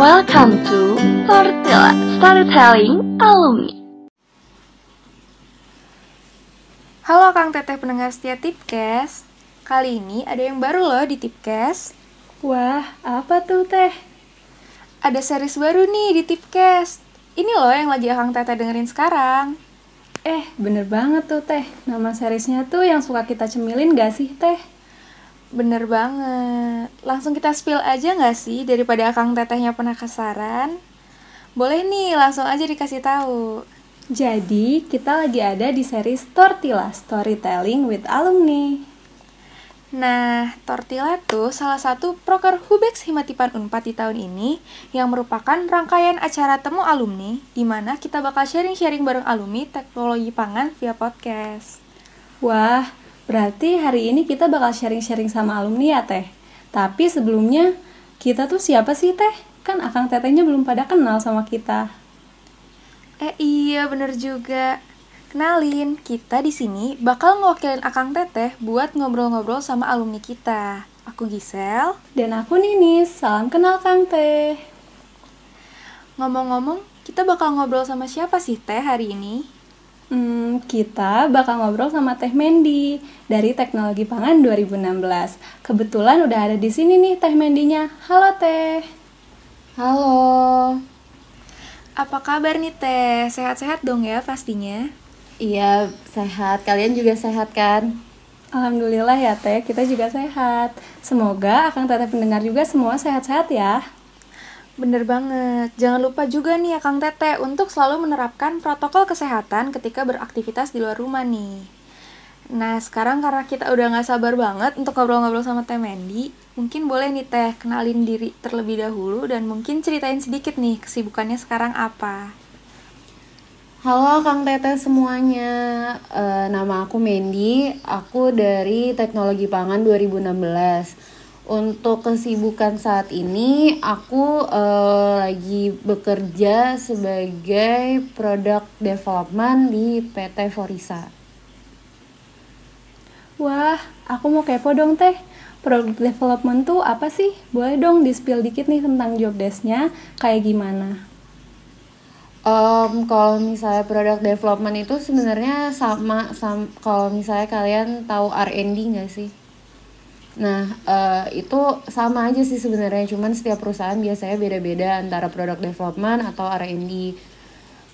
Welcome to Tortilla Storytelling Alumni. Halo Kang Teteh pendengar setia Tipcast. Kali ini ada yang baru loh di Tipcast. Wah, apa tuh teh? Ada series baru nih di Tipcast. Ini loh yang lagi Kang Teteh dengerin sekarang. Eh, bener banget tuh teh. Nama seriesnya tuh yang suka kita cemilin gak sih teh? Bener banget. Langsung kita spill aja nggak sih daripada Kang Tetehnya penasaran? Boleh nih, langsung aja dikasih tahu. Jadi, kita lagi ada di series Tortilla Storytelling with Alumni. Nah, Tortilla tuh salah satu proker Hubex Himatipan Unpad di tahun ini yang merupakan rangkaian acara temu alumni di mana kita bakal sharing-sharing bareng alumni teknologi pangan via podcast. Wah, berarti hari ini kita bakal sharing-sharing sama alumni ya teh. Tapi sebelumnya, kita tuh siapa sih teh? Kan akang tetehnya belum pada kenal sama kita. Eh iya bener juga. Kenalin, kita di sini bakal ngewakilin Akang Teteh buat ngobrol-ngobrol sama alumni kita. Aku Gisel. Dan aku Ninis, salam kenal Kang Teh. Ngomong-ngomong, kita bakal ngobrol sama siapa sih Teh hari ini? Hmm, kita bakal ngobrol sama Teh Mendi dari Teknologi Pangan 2016. Kebetulan udah ada di sini nih Teh Mendinya. Halo Teh. Halo. Apa kabar nih Teh? Sehat-sehat dong ya pastinya? Iya, sehat. Kalian juga sehat kan? Alhamdulillah ya Teh, kita juga sehat. Semoga akan teteh pendengar juga semua sehat-sehat ya. Bener banget. Jangan lupa juga nih ya Kang Teteh untuk selalu menerapkan protokol kesehatan ketika beraktivitas di luar rumah nih. Nah, sekarang karena kita udah nggak sabar banget untuk ngobrol-ngobrol sama Teh Mendi, mungkin boleh nih Teh kenalin diri terlebih dahulu dan mungkin ceritain sedikit nih kesibukannya sekarang apa. Halo Kang Teteh semuanya, Eh, nama aku Mendi, aku dari Teknologi Pangan 2016. Untuk kesibukan saat ini, aku eh, lagi bekerja sebagai product development di PT Forisa. Wah, aku mau kepo dong Teh. Product development tuh apa sih? Boleh dong di-spill dikit nih tentang job desk-nya, kayak gimana? Em, kalau misalnya product development itu sebenarnya sama, sam- kalau misalnya kalian tahu R&D nggak sih? Nah, eh, itu sama aja sih sebenarnya, cuman setiap perusahaan biasanya beda-beda antara product development atau R&D.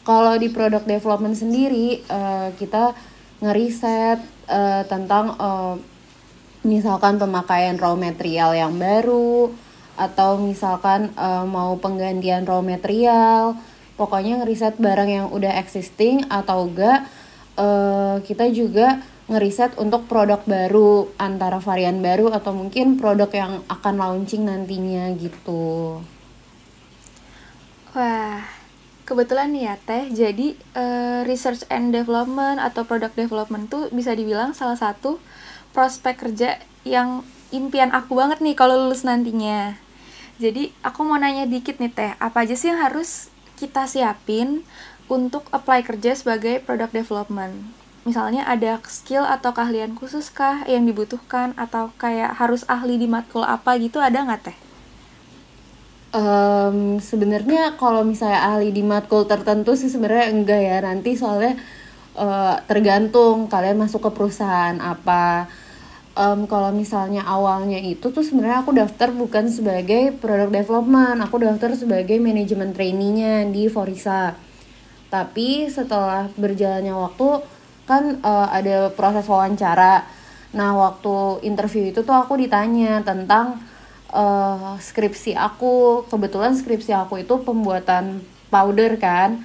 Kalau di product development sendiri, eh, kita ngeriset eh, tentang eh, misalkan pemakaian raw material yang baru atau misalkan eh, mau penggantian raw material, pokoknya ngeriset barang yang udah existing atau enggak eh, kita juga ngeriset untuk produk baru antara varian baru atau mungkin produk yang akan launching nantinya gitu. Wah, kebetulan nih ya Teh, jadi eh, research and development atau product development tuh bisa dibilang salah satu prospek kerja yang impian aku banget nih kalau lulus nantinya. Jadi aku mau nanya dikit nih Teh, apa aja sih yang harus kita siapin untuk apply kerja sebagai product development? Misalnya ada skill atau keahlian khusus kah yang dibutuhkan? Atau kayak harus ahli di matkul apa gitu ada nggak Teh? Em, sebenarnya kalau misalnya ahli di matkul tertentu sih sebenarnya enggak ya. Nanti soalnya eh, tergantung kalian masuk ke perusahaan apa. Em, kalau misalnya awalnya itu tuh sebenarnya aku daftar bukan sebagai product development. Aku daftar sebagai manajemen trainee-nya di Forisa. Tapi setelah berjalannya waktu kan eh, ada proses wawancara. Nah waktu interview itu tuh aku ditanya tentang eh, skripsi aku. Kebetulan skripsi aku itu pembuatan powder kan.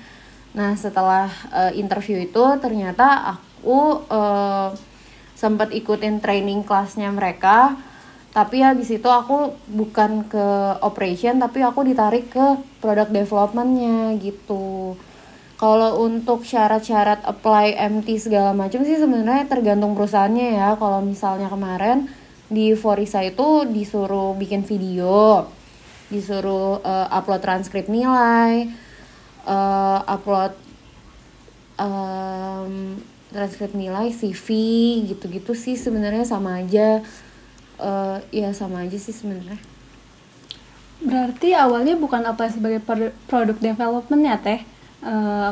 Nah setelah eh, interview itu ternyata aku eh, sempat ikutin training kelasnya mereka. Tapi habis itu aku bukan ke operation tapi aku ditarik ke product developmentnya gitu kalau untuk syarat-syarat apply MT segala macam sih sebenarnya tergantung perusahaannya ya. Kalau misalnya kemarin di Forisa itu disuruh bikin video disuruh eh, upload transkrip nilai eh, upload em, transkrip nilai CV gitu-gitu sih sebenarnya sama aja. Eh, ya sama aja sih sebenarnya. Berarti awalnya bukan apa sebagai produ- produk development ya teh. Eh,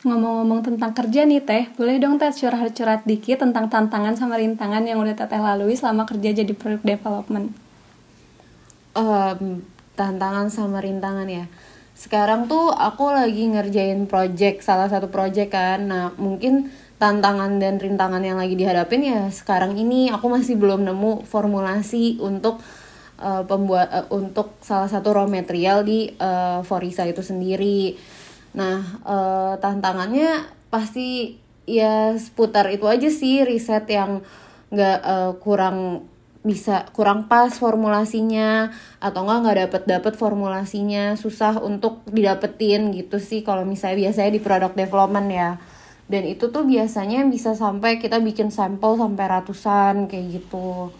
ngomong-ngomong tentang kerja nih teh, boleh dong teh curhat-curhat dikit tentang tantangan sama rintangan yang udah teteh lalui selama kerja jadi produk development. Em, tantangan sama rintangan ya. Sekarang tuh aku lagi ngerjain project, salah satu project kan. Nah, mungkin tantangan dan rintangan yang lagi dihadapin ya sekarang ini aku masih belum nemu formulasi untuk uh, pembuat uh, untuk salah satu raw material di uh, Forisa itu sendiri. Nah, uh, tantangannya pasti ya seputar itu aja sih riset yang nggak uh, kurang bisa kurang pas formulasinya atau enggak nggak dapet dapet formulasinya susah untuk didapetin gitu sih kalau misalnya biasanya di product development ya. Dan itu tuh biasanya bisa sampai kita bikin sampel sampai ratusan kayak gitu.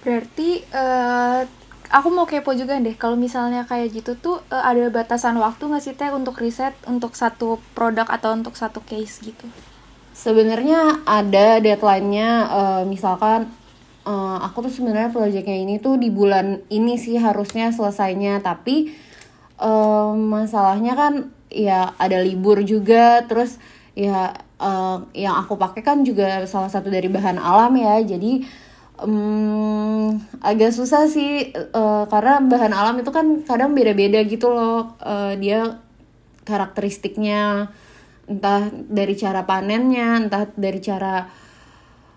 Berarti eh, aku mau kepo juga deh kalau misalnya kayak gitu tuh eh, ada batasan waktu nggak sih teh untuk riset untuk satu produk atau untuk satu case gitu? Sebenarnya ada deadline-nya eh, misalkan eh, aku tuh sebenarnya proyeknya ini tuh di bulan ini sih harusnya selesainya tapi eh, masalahnya kan ya ada libur juga terus ya eh, yang aku pakai kan juga salah satu dari bahan alam ya jadi em, agak susah sih eh, karena bahan alam itu kan kadang beda-beda gitu loh. Eh, dia karakteristiknya entah dari cara panennya entah dari cara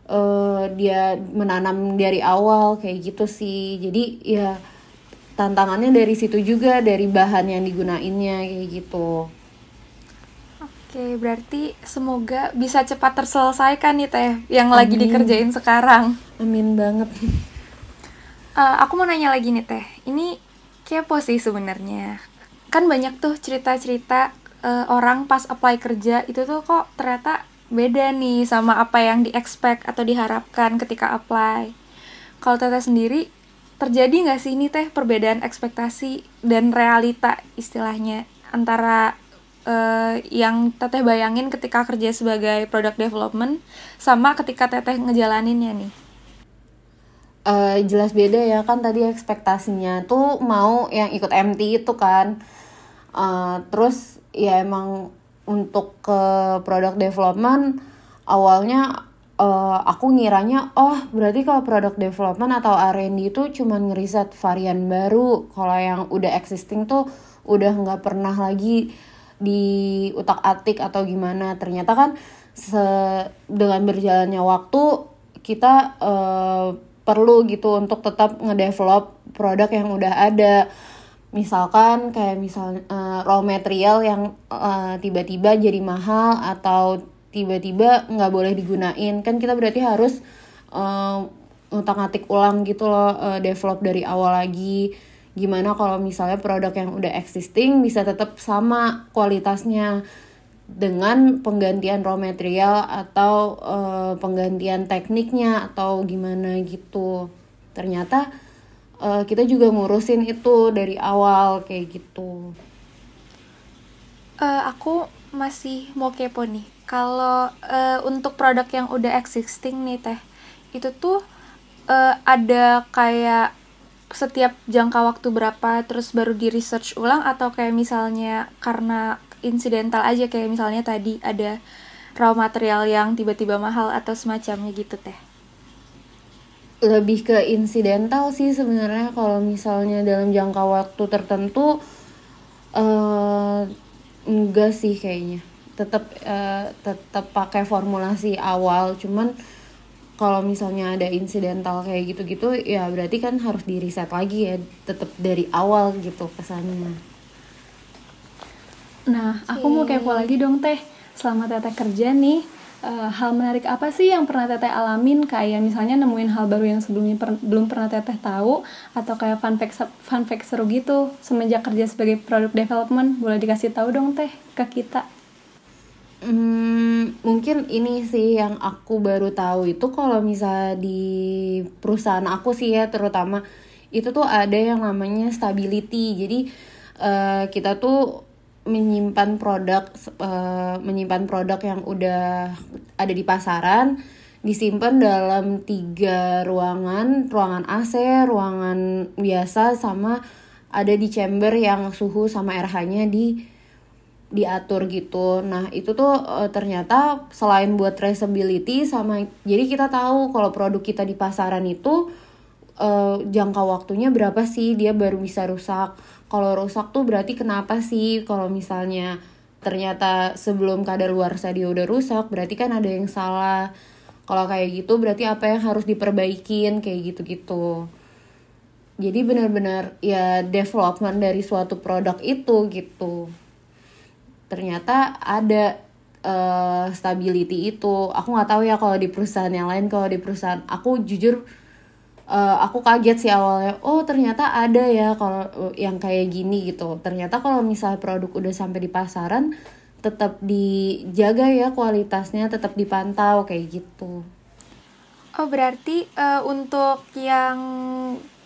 eh, dia menanam dari awal kayak gitu sih. Jadi ya tantangannya dari situ juga dari bahan yang digunainnya kayak gitu Oke, berarti semoga bisa cepat terselesaikan nih teh yang lagi dikerjain sekarang. amin banget Eh, aku mau nanya lagi nih teh, ini kepo sih sebenarnya. Kan banyak tuh cerita-cerita eh, orang pas apply kerja itu tuh kok ternyata beda nih sama apa yang di expect atau diharapkan ketika apply. Kalau teteh sendiri terjadi nggak sih ini teh perbedaan ekspektasi dan realita istilahnya antara eh, yang teteh bayangin ketika kerja sebagai product development sama ketika teteh ngejalaninnya nih? Eh, jelas beda ya kan tadi ekspektasinya tuh mau yang ikut MT itu kan Eh, terus ya emang untuk ke product development awalnya eh, aku ngiranya oh berarti kalau product development atau R&D itu cuman ngeriset varian baru kalau yang udah existing tuh udah nggak pernah lagi di utak atik atau gimana. Ternyata kan se- dengan berjalannya waktu kita eh, perlu gitu untuk tetap ngedevelop produk yang udah ada. Misalkan kayak misal eh, raw material yang eh, tiba-tiba jadi mahal atau tiba-tiba nggak boleh digunain. Kan kita berarti harus eh, ngutak-ngatik ulang gitu loh eh, develop dari awal lagi gimana kalau misalnya produk yang udah existing bisa tetap sama kualitasnya dengan penggantian raw material atau eh, penggantian tekniknya atau gimana gitu ternyata eh, kita juga ngurusin itu dari awal kayak gitu Eh, aku masih mau kepo nih. Kalau eh, untuk produk yang udah existing nih teh, itu tuh eh, ada kayak setiap jangka waktu berapa terus baru di research ulang atau kayak misalnya karena insidental aja kayak misalnya tadi ada raw material yang tiba-tiba mahal atau semacamnya gitu teh. lebih ke insidental sih sebenarnya kalau misalnya dalam jangka waktu tertentu eh enggak sih kayaknya tetap eh, tetap pakai formulasi awal cuman kalau misalnya ada insidental kayak gitu-gitu ya berarti kan harus di reset lagi ya tetap dari awal gitu kesannya Nah, aku mau kepo lagi dong teh. Selama teteh kerja nih, eh, hal menarik apa sih yang pernah teteh alamin? Kayak misalnya nemuin hal baru yang sebelumnya per- belum pernah teteh tahu, atau kayak fun fact fun fact seru gitu semenjak kerja sebagai product development. Boleh dikasih tahu dong teh ke kita. Hmm, mungkin ini sih yang aku baru tahu itu kalau misalnya di perusahaan aku sih ya terutama itu tuh ada yang namanya stability. Jadi eh, kita tuh menyimpan produk eh, menyimpan produk yang udah ada di pasaran disimpan dalam tiga ruangan, ruangan AC, ruangan biasa sama ada di chamber yang suhu sama RH-nya di diatur gitu. Nah, itu tuh e, ternyata selain buat traceability sama jadi kita tahu kalau produk kita di pasaran itu e, jangka waktunya berapa sih dia baru bisa rusak. Kalau rusak tuh berarti kenapa sih? Kalau misalnya ternyata sebelum kadar luar dia udah rusak, berarti kan ada yang salah. Kalau kayak gitu berarti apa yang harus diperbaikin kayak gitu-gitu jadi benar-benar ya development dari suatu produk itu gitu ternyata ada uh, stability itu. Aku nggak tahu ya kalau di perusahaan yang lain kalau di perusahaan aku jujur uh, aku kaget sih awalnya. Oh ternyata ada ya kalau yang kayak gini gitu. Ternyata kalau misalnya produk udah sampai di pasaran tetap dijaga ya kualitasnya tetap dipantau kayak gitu. Oh berarti uh, untuk yang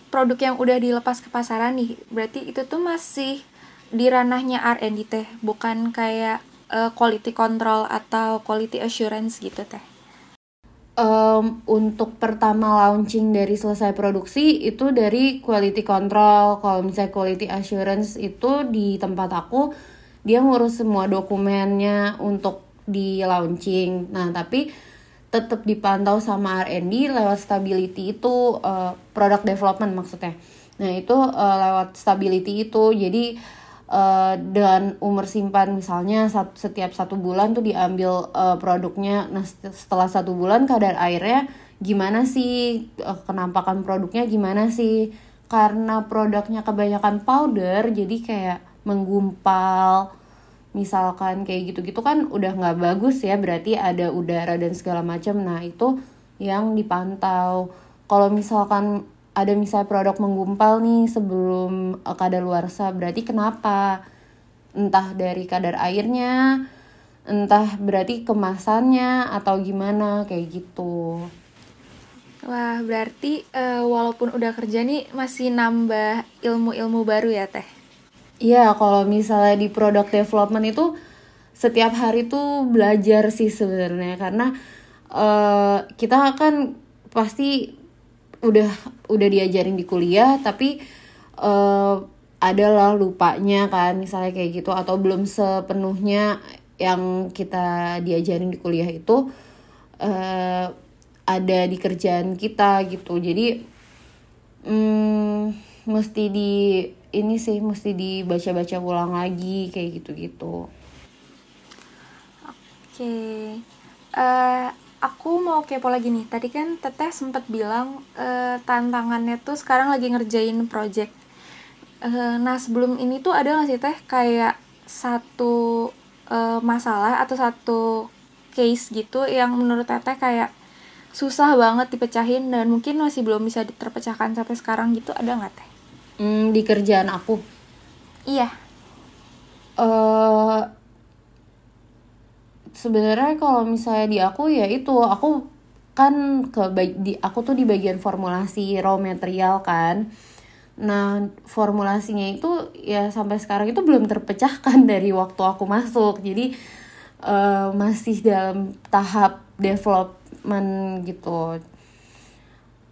produk yang udah dilepas ke pasaran nih berarti itu tuh masih di ranahnya R&D teh bukan kayak uh, quality control atau quality assurance gitu teh. Um, untuk pertama launching dari selesai produksi itu dari quality control. Kalau misalnya quality assurance itu di tempat aku dia ngurus semua dokumennya untuk di launching. Nah tapi tetap dipantau sama R&D lewat stability itu uh, product development maksudnya. Nah itu uh, lewat stability itu. Jadi uh, dengan umur simpan misalnya sat, setiap satu bulan tuh diambil uh, produknya. Nah setelah satu bulan kadar airnya gimana sih? Uh, kenampakan produknya gimana sih? Karena produknya kebanyakan powder jadi kayak menggumpal misalkan kayak gitu-gitu kan udah nggak bagus ya berarti ada udara dan segala macam. Nah itu yang dipantau. Kalau misalkan ada misalnya produk menggumpal nih sebelum uh, kadar luarsa berarti kenapa? Entah dari kadar airnya entah berarti kemasannya atau gimana? Kayak gitu. Wah, berarti uh, walaupun udah kerja nih masih nambah ilmu-ilmu baru ya, Teh? Iya, kalau misalnya di product development itu setiap hari tuh belajar sih sebenarnya. Karena uh, kita kan pasti udah udah diajarin di kuliah tapi uh, adalah lupanya kan misalnya kayak gitu atau belum sepenuhnya yang kita diajarin di kuliah itu uh, ada di kerjaan kita gitu jadi um, mesti di ini sih mesti dibaca-baca ulang lagi kayak gitu-gitu. Oke, uh, aku mau kepo lagi nih. Tadi kan Teteh sempat bilang uh, tantangannya tuh sekarang lagi ngerjain project. Uh, nah sebelum ini tuh ada nggak sih Teh kayak satu uh, masalah atau satu case gitu yang menurut Teteh kayak susah banget dipecahin dan mungkin masih belum bisa terpecahkan sampai sekarang gitu ada nggak Teh? Hmm, di kerjaan aku. Iya. Uh, sebenarnya kalau misalnya di aku ya itu aku kan ke di aku tuh di bagian formulasi raw material kan. Nah, formulasinya itu ya sampai sekarang itu belum terpecahkan dari waktu aku masuk. Jadi uh, masih dalam tahap development gitu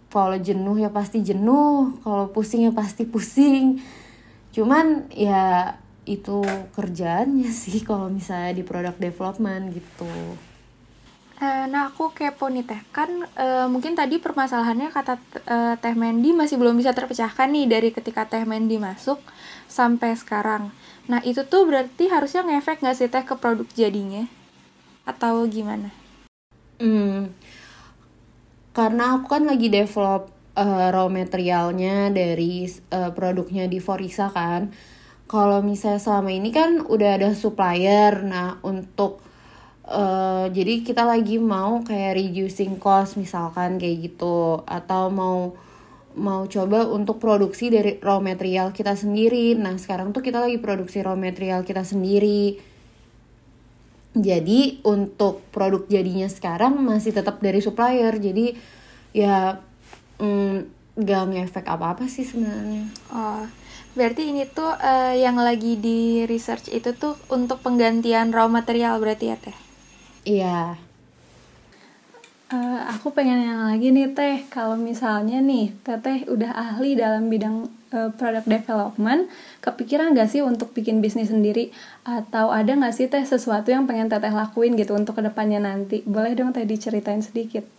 kalau jenuh ya pasti jenuh kalau pusing ya pasti pusing cuman ya itu kerjaannya sih kalau misalnya di product development gitu. Eh, nah aku kepo nih teh. Kan e, mungkin tadi permasalahannya kata e, teh Mendy masih belum bisa terpecahkan nih dari ketika teh Mendy masuk sampai sekarang. Nah itu tuh berarti harusnya ngefek nggak sih teh ke produk jadinya? Atau gimana? Hmm, karena aku kan lagi develop uh, raw materialnya dari uh, produknya di Forisa kan kalau misalnya selama ini kan udah ada supplier nah untuk uh, jadi kita lagi mau kayak reducing cost misalkan kayak gitu atau mau mau coba untuk produksi dari raw material kita sendiri. Nah sekarang tuh kita lagi produksi raw material kita sendiri. Jadi untuk produk jadinya sekarang masih tetap dari supplier. Jadi ya mm, gak ngefek apa-apa sih sebenarnya. Oh berarti ini tuh uh, yang lagi di research itu tuh untuk penggantian raw material berarti ya teh? Iya. Uh, aku pengen yang lagi nih teh. Kalau misalnya nih teteh udah ahli dalam bidang uh, product development kepikiran gak sih untuk bikin bisnis sendiri? Atau ada gak sih teh sesuatu yang pengen teteh lakuin gitu untuk ke depannya nanti? Boleh dong teh diceritain sedikit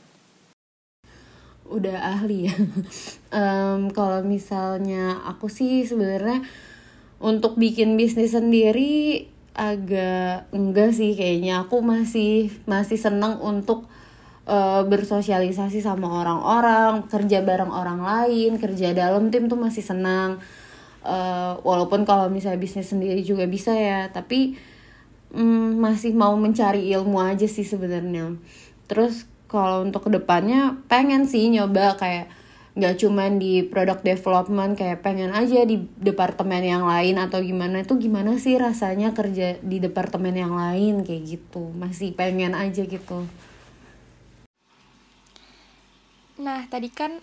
udah ahli. Ya um, kalau misalnya aku sih sebenarnya untuk bikin bisnis sendiri agak enggak sih kayaknya. Aku masih masih senang untuk uh, bersosialisasi sama orang-orang kerja bareng orang lain kerja dalam tim tuh masih senang. Uh, walaupun kalau misalnya bisnis sendiri juga bisa ya tapi um, masih mau mencari ilmu aja sih sebenarnya. Terus kalau untuk ke depannya pengen sih nyoba kayak nggak cuman di product development kayak pengen aja di departemen yang lain atau gimana. Itu gimana sih rasanya kerja di departemen yang lain? Kayak gitu. Masih pengen aja gitu. Nah, tadi kan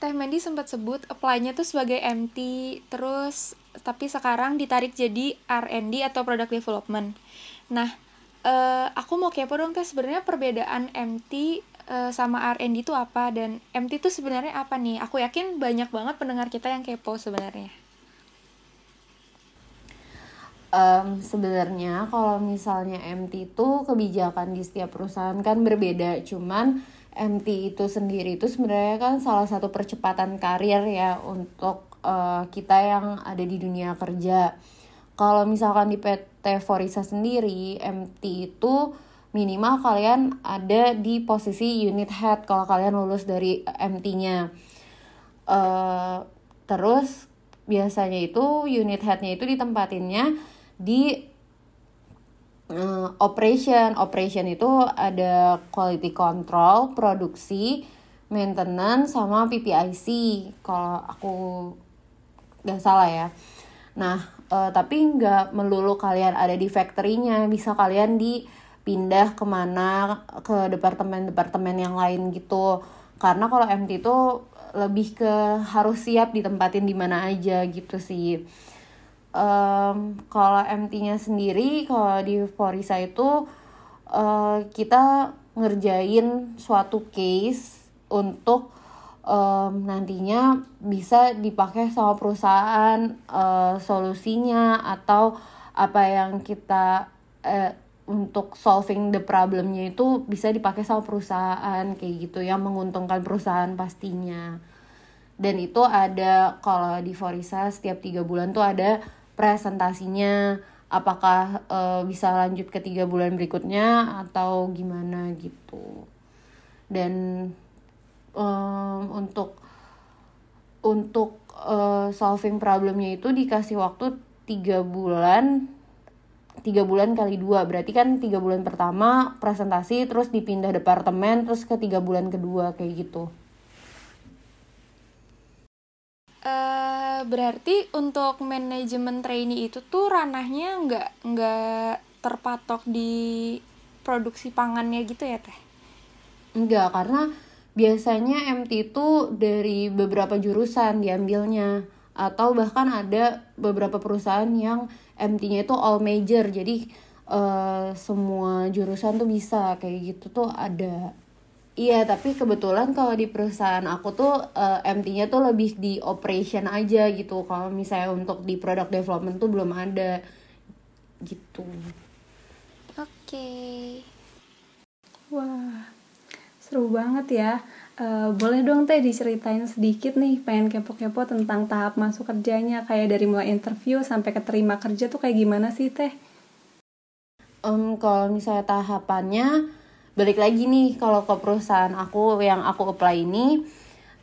Teh Mendi sempat sebut apply-nya tuh sebagai MT, terus tapi sekarang ditarik jadi R&D atau product development. Nah, uh, aku mau kepo dong Teh sebenarnya perbedaan MT uh, eh, sama R&D itu apa dan MT itu sebenarnya apa nih? Aku yakin banyak banget pendengar kita yang kepo sebenarnya. Um, sebenarnya kalau misalnya MT itu kebijakan di setiap perusahaan kan berbeda, cuman MT itu sendiri itu sebenarnya kan salah satu percepatan karir ya untuk uh, kita yang ada di dunia kerja. Kalau misalkan di PT Forisa sendiri, MT itu minimal kalian ada di posisi unit head kalau kalian lulus dari MT-nya. Uh, eh, terus biasanya itu unit headnya itu ditempatinnya di uh, operation. Operation itu ada quality control produksi maintenance sama PPIC kalau aku nggak salah ya. Nah uh, tapi nggak melulu kalian ada di factory-nya. Bisa kalian dipindah ke mana ke departemen-departemen yang lain gitu. Karena kalau MT itu lebih ke harus siap ditempatin di mana aja gitu sih. Um, kalau MT-nya sendiri kalau di Forisa itu uh, kita ngerjain suatu case untuk um, nantinya bisa dipakai sama perusahaan uh, solusinya atau apa yang kita uh, untuk solving the problemnya itu bisa dipakai sama perusahaan kayak gitu yang menguntungkan perusahaan pastinya. Dan itu ada kalau di Forisa setiap tiga bulan tuh ada presentasinya apakah uh, bisa lanjut ke tiga bulan berikutnya atau gimana gitu. Dan um, untuk untuk uh, solving problemnya itu dikasih waktu tiga bulan tiga bulan kali dua berarti kan tiga bulan pertama presentasi terus dipindah departemen terus ke tiga bulan kedua kayak gitu Uh, berarti untuk manajemen trainee itu tuh ranahnya nggak nggak terpatok di produksi pangannya gitu ya teh? Enggak, karena biasanya MT itu dari beberapa jurusan diambilnya atau bahkan ada beberapa perusahaan yang MT-nya itu all major jadi uh, semua jurusan tuh bisa kayak gitu tuh ada Iya, tapi kebetulan kalau di perusahaan aku tuh uh, eh, MT-nya tuh lebih di operation aja gitu. Kalau misalnya untuk di product development tuh belum ada gitu. Oke. Okay. Wah, seru banget ya. Uh, boleh dong teh diceritain sedikit nih, pengen kepo-kepo tentang tahap masuk kerjanya, kayak dari mulai interview sampai keterima kerja tuh kayak gimana sih teh? Um, kalau misalnya tahapannya balik lagi nih kalau ke perusahaan aku yang aku apply ini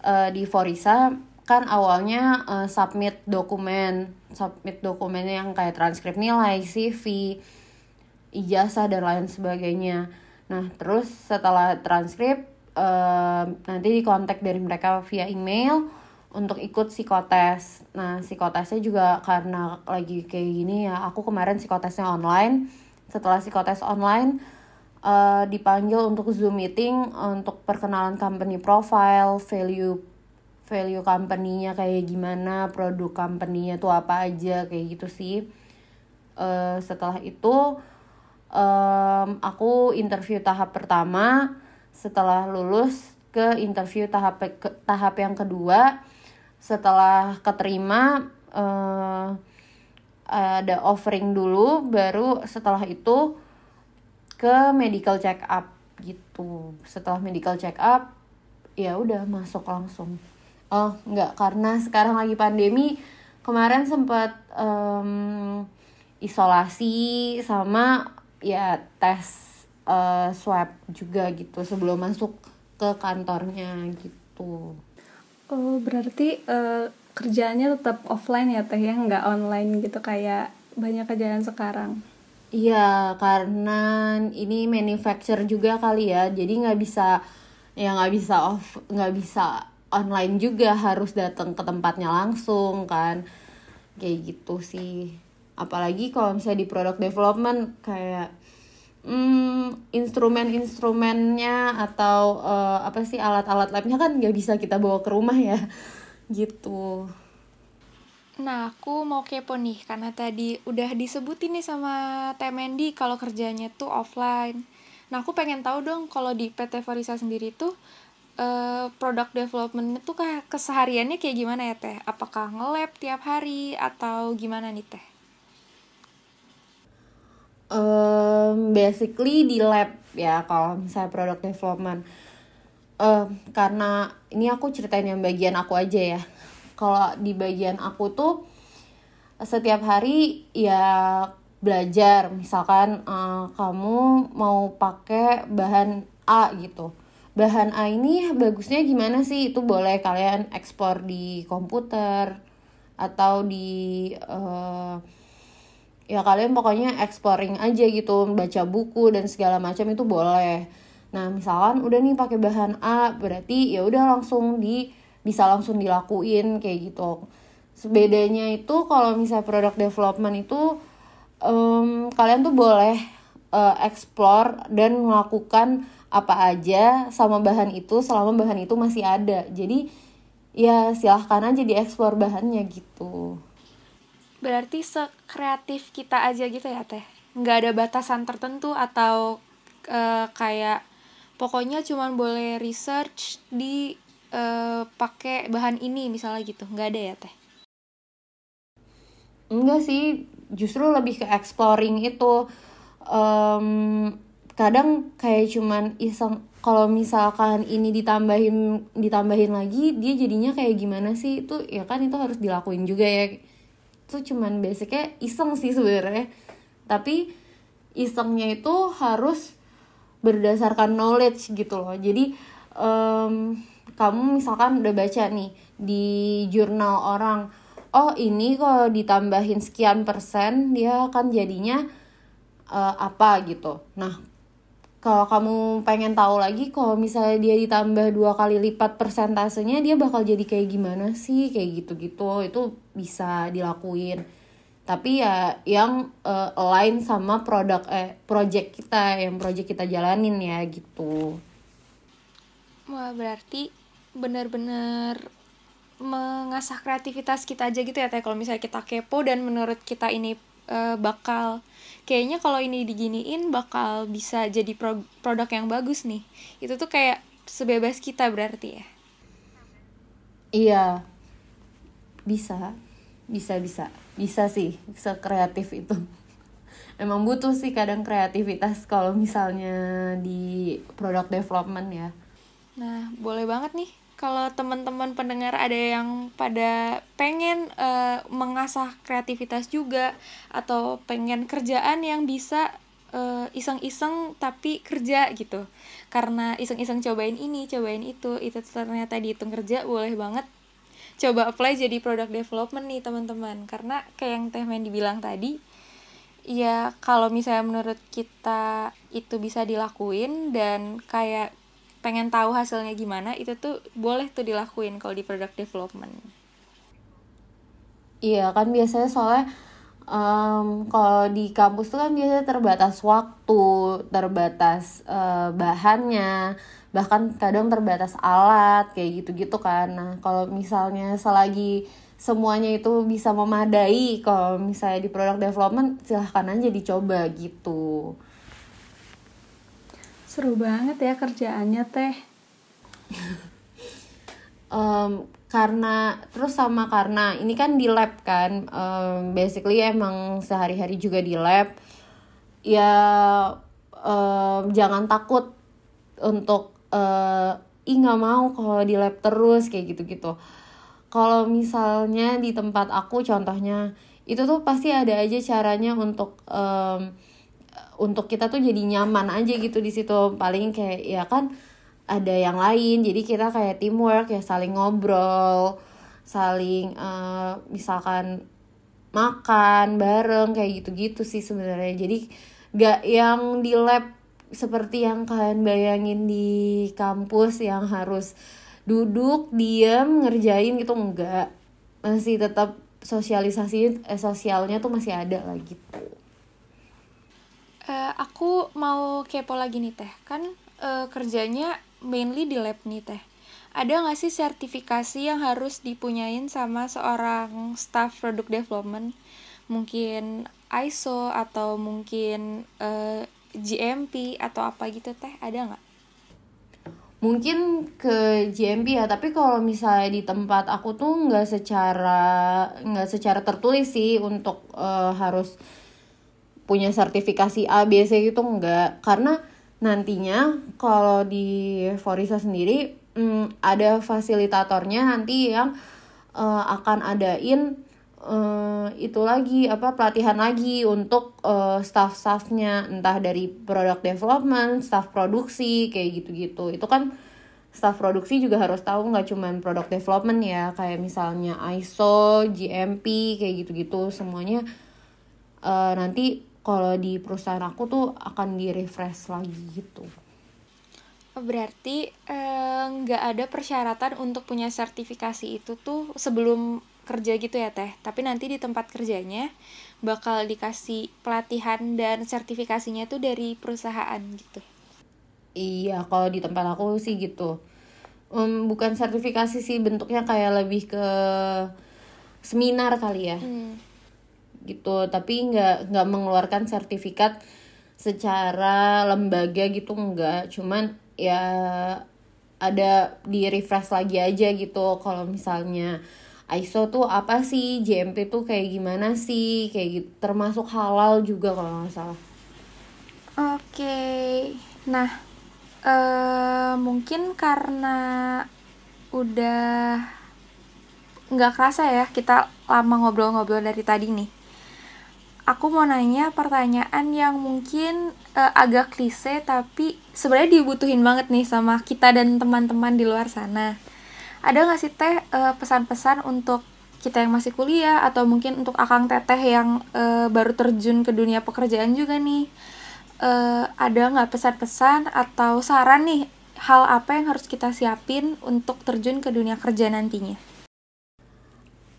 uh, di Forisa kan awalnya uh, submit dokumen submit dokumen yang kayak transkrip nilai CV ijazah dan lain sebagainya nah terus setelah transkrip uh, nanti dikontak dari mereka via email untuk ikut psikotes nah psikotesnya juga karena lagi kayak gini ya aku kemarin psikotesnya online setelah psikotes online uh, dipanggil untuk Zoom meeting untuk perkenalan company profile, value value company-nya kayak gimana, produk company-nya tuh apa aja kayak gitu sih. Uh, setelah itu um, aku interview tahap pertama. Setelah lulus ke interview tahap ke, tahap yang kedua. Setelah keterima uh, ada offering dulu. Baru setelah itu ke medical check up gitu. Setelah medical check up ya udah masuk langsung. Oh nggak karena sekarang lagi pandemi kemarin sempat um, isolasi sama ya tes uh, swab juga gitu sebelum masuk ke kantornya gitu. Oh berarti uh, kerjaannya tetap offline ya teh ya? Nggak online gitu kayak banyak kejadian sekarang? Iya karena ini manufacture juga kali ya. Jadi nggak bisa ya nggak bisa off nggak bisa online juga. Harus datang ke tempatnya langsung kan. Kayak gitu sih apalagi kalau misalnya di product development kayak hmm, instrumen-instrumennya atau uh, apa sih alat-alat labnya kan nggak bisa kita bawa ke rumah ya gitu. Nah, aku mau kepo nih, karena tadi udah disebutin nih sama Temendi kalau kerjanya tuh offline. Nah, aku pengen tahu dong kalau di PT Farisa sendiri tuh uh, product development itu kayak kesehariannya kayak gimana ya Teh? Apakah nge-lab tiap hari atau gimana nih Teh? Um, basically di lab ya kalau misalnya product development. Uh, karena ini aku ceritain yang bagian aku aja ya. Kalau di bagian aku tuh setiap hari ya belajar. Misalkan uh, kamu mau pakai bahan A gitu. Bahan A ini bagusnya gimana sih? Itu boleh kalian ekspor di komputer atau di uh, ya kalian pokoknya exploring aja gitu baca buku dan segala macam itu boleh Nah, misalkan udah nih pakai bahan A, berarti ya udah langsung di bisa langsung dilakuin kayak gitu. Sebedanya itu kalau misalnya produk development itu um, kalian tuh boleh uh, explore dan melakukan apa aja sama bahan itu selama bahan itu masih ada. Jadi ya silahkan aja dieksplor bahannya gitu. Berarti sekreatif kita aja gitu ya teh? Nggak ada batasan tertentu atau uh, kayak pokoknya cuman boleh research di uh, pakai bahan ini misalnya gitu. Nggak ada ya teh? Enggak sih. Justru lebih ke exploring itu. Um, kadang kayak cuman iseng kalau misalkan ini ditambahin ditambahin lagi dia jadinya kayak gimana sih? Itu ya kan itu harus dilakuin juga ya itu cuman basicnya iseng sih sebenarnya. Tapi isengnya itu harus berdasarkan knowledge gitu loh. Jadi um, kamu misalkan udah baca nih di jurnal orang oh ini kalau ditambahin sekian persen dia akan jadinya uh, apa gitu. Nah kalau kamu pengen tahu lagi kalau misalnya dia ditambah dua kali lipat persentasenya dia bakal jadi kayak gimana sih? Kayak gitu-gitu. Itu bisa dilakuin. Tapi ya yang uh, align sama produk eh project kita yang project kita jalanin ya gitu. Wah berarti benar-benar mengasah kreativitas kita aja gitu ya teh. Kalau misalnya kita kepo dan menurut kita ini uh, bakal kayaknya kalau ini diginiin bakal bisa jadi pro produk yang bagus nih. Itu tuh kayak sebebas kita berarti ya? Iya. Bisa bisa bisa bisa sih sekreatif itu. Emang butuh sih kadang kreativitas kalau misalnya di product development ya. Nah boleh banget nih kalau teman-teman pendengar ada yang pada pengen uh, mengasah kreativitas juga atau pengen kerjaan yang bisa eh, iseng-iseng tapi kerja gitu. Karena iseng-iseng cobain ini cobain itu itu ternyata dihitung kerja boleh banget coba apply jadi product development nih teman-teman. Karena kayak yang Teh Mendy bilang tadi ya kalau misalnya menurut kita itu bisa dilakuin dan kayak pengen tahu hasilnya gimana itu tuh boleh tuh dilakuin kalau di product development. Iya kan biasanya soalnya um, kalau di kampus tuh kan biasanya terbatas waktu terbatas uh, bahannya bahkan kadang terbatas alat kayak gitu-gitu kan. Nah kalau misalnya selagi semuanya itu bisa memadai kalau misalnya di product development silahkan aja dicoba gitu. Seru banget ya kerjaannya teh. um, karena terus sama karena ini kan di lab kan um, basically emang sehari-hari juga di lab. Ya um, jangan takut untuk uh, ih nggak mau kalau di lab terus kayak gitu-gitu. Kalau misalnya di tempat aku contohnya itu tuh pasti ada aja caranya untuk um, untuk kita tuh jadi nyaman aja gitu di situ. Paling kayak ya kan ada yang lain. Jadi kita kayak teamwork ya saling ngobrol saling uh, misalkan makan bareng kayak gitu-gitu sih sebenarnya. Jadi gak yang di lab seperti yang kalian bayangin di kampus yang harus duduk diam ngerjain gitu enggak. Masih tetap sosialisasi eh, sosialnya tuh masih ada lah gitu. Uh, aku mau kepo lagi nih teh. Kan uh, kerjanya mainly di lab nih teh. Ada nggak sih sertifikasi yang harus dipunyain sama seorang staff product development? Mungkin ISO atau mungkin uh, GMP atau apa gitu teh ada nggak? Mungkin ke GMP ya tapi kalau misalnya di tempat aku tuh nggak secara nggak secara tertulis sih untuk uh, harus punya sertifikasi A B C gitu nggak karena nantinya kalau di Forisa sendiri hmm, ada fasilitatornya nanti yang uh, akan adain uh, itu lagi apa pelatihan lagi untuk uh, staff-staffnya. Entah dari product development, staff produksi kayak gitu-gitu. Itu kan staff produksi juga harus tahu nggak cuman product development ya. Kayak misalnya ISO, GMP kayak gitu-gitu. Semuanya uh, nanti kalau di perusahaan aku tuh akan di refresh lagi gitu. Berarti eh, nggak eh, ada persyaratan untuk punya sertifikasi itu tuh sebelum kerja gitu ya teh. Tapi nanti di tempat kerjanya bakal dikasih pelatihan dan sertifikasinya tuh dari perusahaan gitu. Iya kalau di tempat aku sih gitu. Um, bukan sertifikasi sih bentuknya kayak lebih ke seminar kali ya. Hmm. Gitu tapi nggak nggak mengeluarkan sertifikat secara lembaga gitu nggak. Cuman ya ada di refresh lagi aja gitu kalau misalnya ISO tuh apa sih? JMP tuh kayak gimana sih? Kayak gitu termasuk halal juga kalau nggak salah. Oke. Nah uh, mungkin karena udah nggak kerasa ya kita lama ngobrol-ngobrol dari tadi nih. Aku mau nanya pertanyaan yang mungkin uh, agak klise tapi sebenarnya dibutuhin banget nih sama kita dan teman-teman di luar sana. Ada nggak sih teh uh, pesan-pesan untuk kita yang masih kuliah atau mungkin untuk akang teteh yang uh, baru terjun ke dunia pekerjaan juga nih? Uh, ada nggak pesan-pesan atau saran nih hal apa yang harus kita siapin untuk terjun ke dunia kerja nantinya?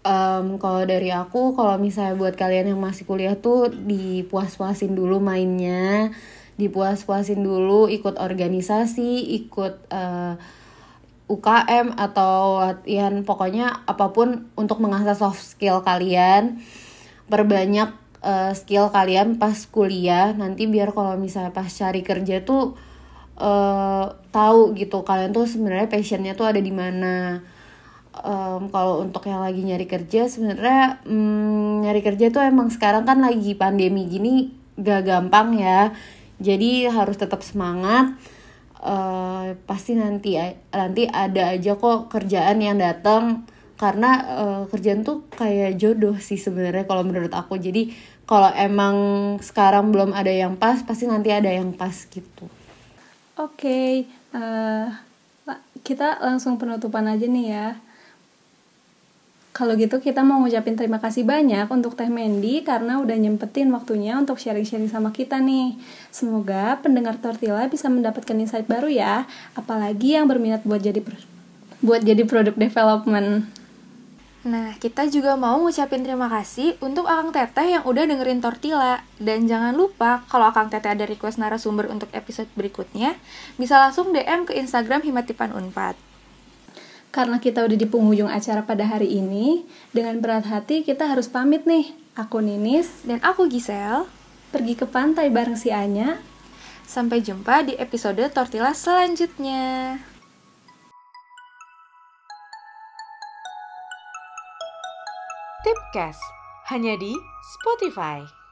um, kalau dari aku kalau misalnya buat kalian yang masih kuliah tuh dipuas-puasin dulu mainnya dipuas-puasin dulu ikut organisasi ikut uh, eh, UKM atau latihan pokoknya apa pun untuk mengasah soft skill kalian perbanyak uh, skill kalian pas kuliah nanti biar kalau misalnya pas cari kerja tuh uh, tahu gitu kalian tuh sebenarnya passionnya tuh ada di mana. Um, kalau untuk yang lagi nyari kerja sebenarnya um, nyari kerja tuh emang sekarang kan lagi pandemi gini gak gampang ya. Jadi harus tetap semangat uh, pasti nanti nanti ada aja kok kerjaan yang datang. Karena uh, kerjaan tuh kayak jodoh sih sebenarnya kalau menurut aku. Jadi kalau emang sekarang belum ada yang pas pasti nanti ada yang pas gitu. Oke okay, uh, kita langsung penutupan aja nih ya kalau gitu kita mau ngucapin terima kasih banyak untuk Teh Mendy karena udah nyempetin waktunya untuk sharing-sharing sama kita nih. Semoga pendengar Tortilla bisa mendapatkan insight baru ya, apalagi yang berminat buat jadi buat jadi product development. Nah, kita juga mau ngucapin terima kasih untuk Akang Teteh yang udah dengerin Tortilla. Dan jangan lupa, kalau Akang Teteh ada request narasumber untuk episode berikutnya, bisa langsung DM ke Instagram Himatipan Unpad. Karena kita udah di penghujung acara pada hari ini, dengan berat hati kita harus pamit nih. Aku Ninis dan aku Gisel. Pergi ke pantai bareng si Anya. Sampai jumpa di episode Tortilla selanjutnya. Tipcast hanya di Spotify.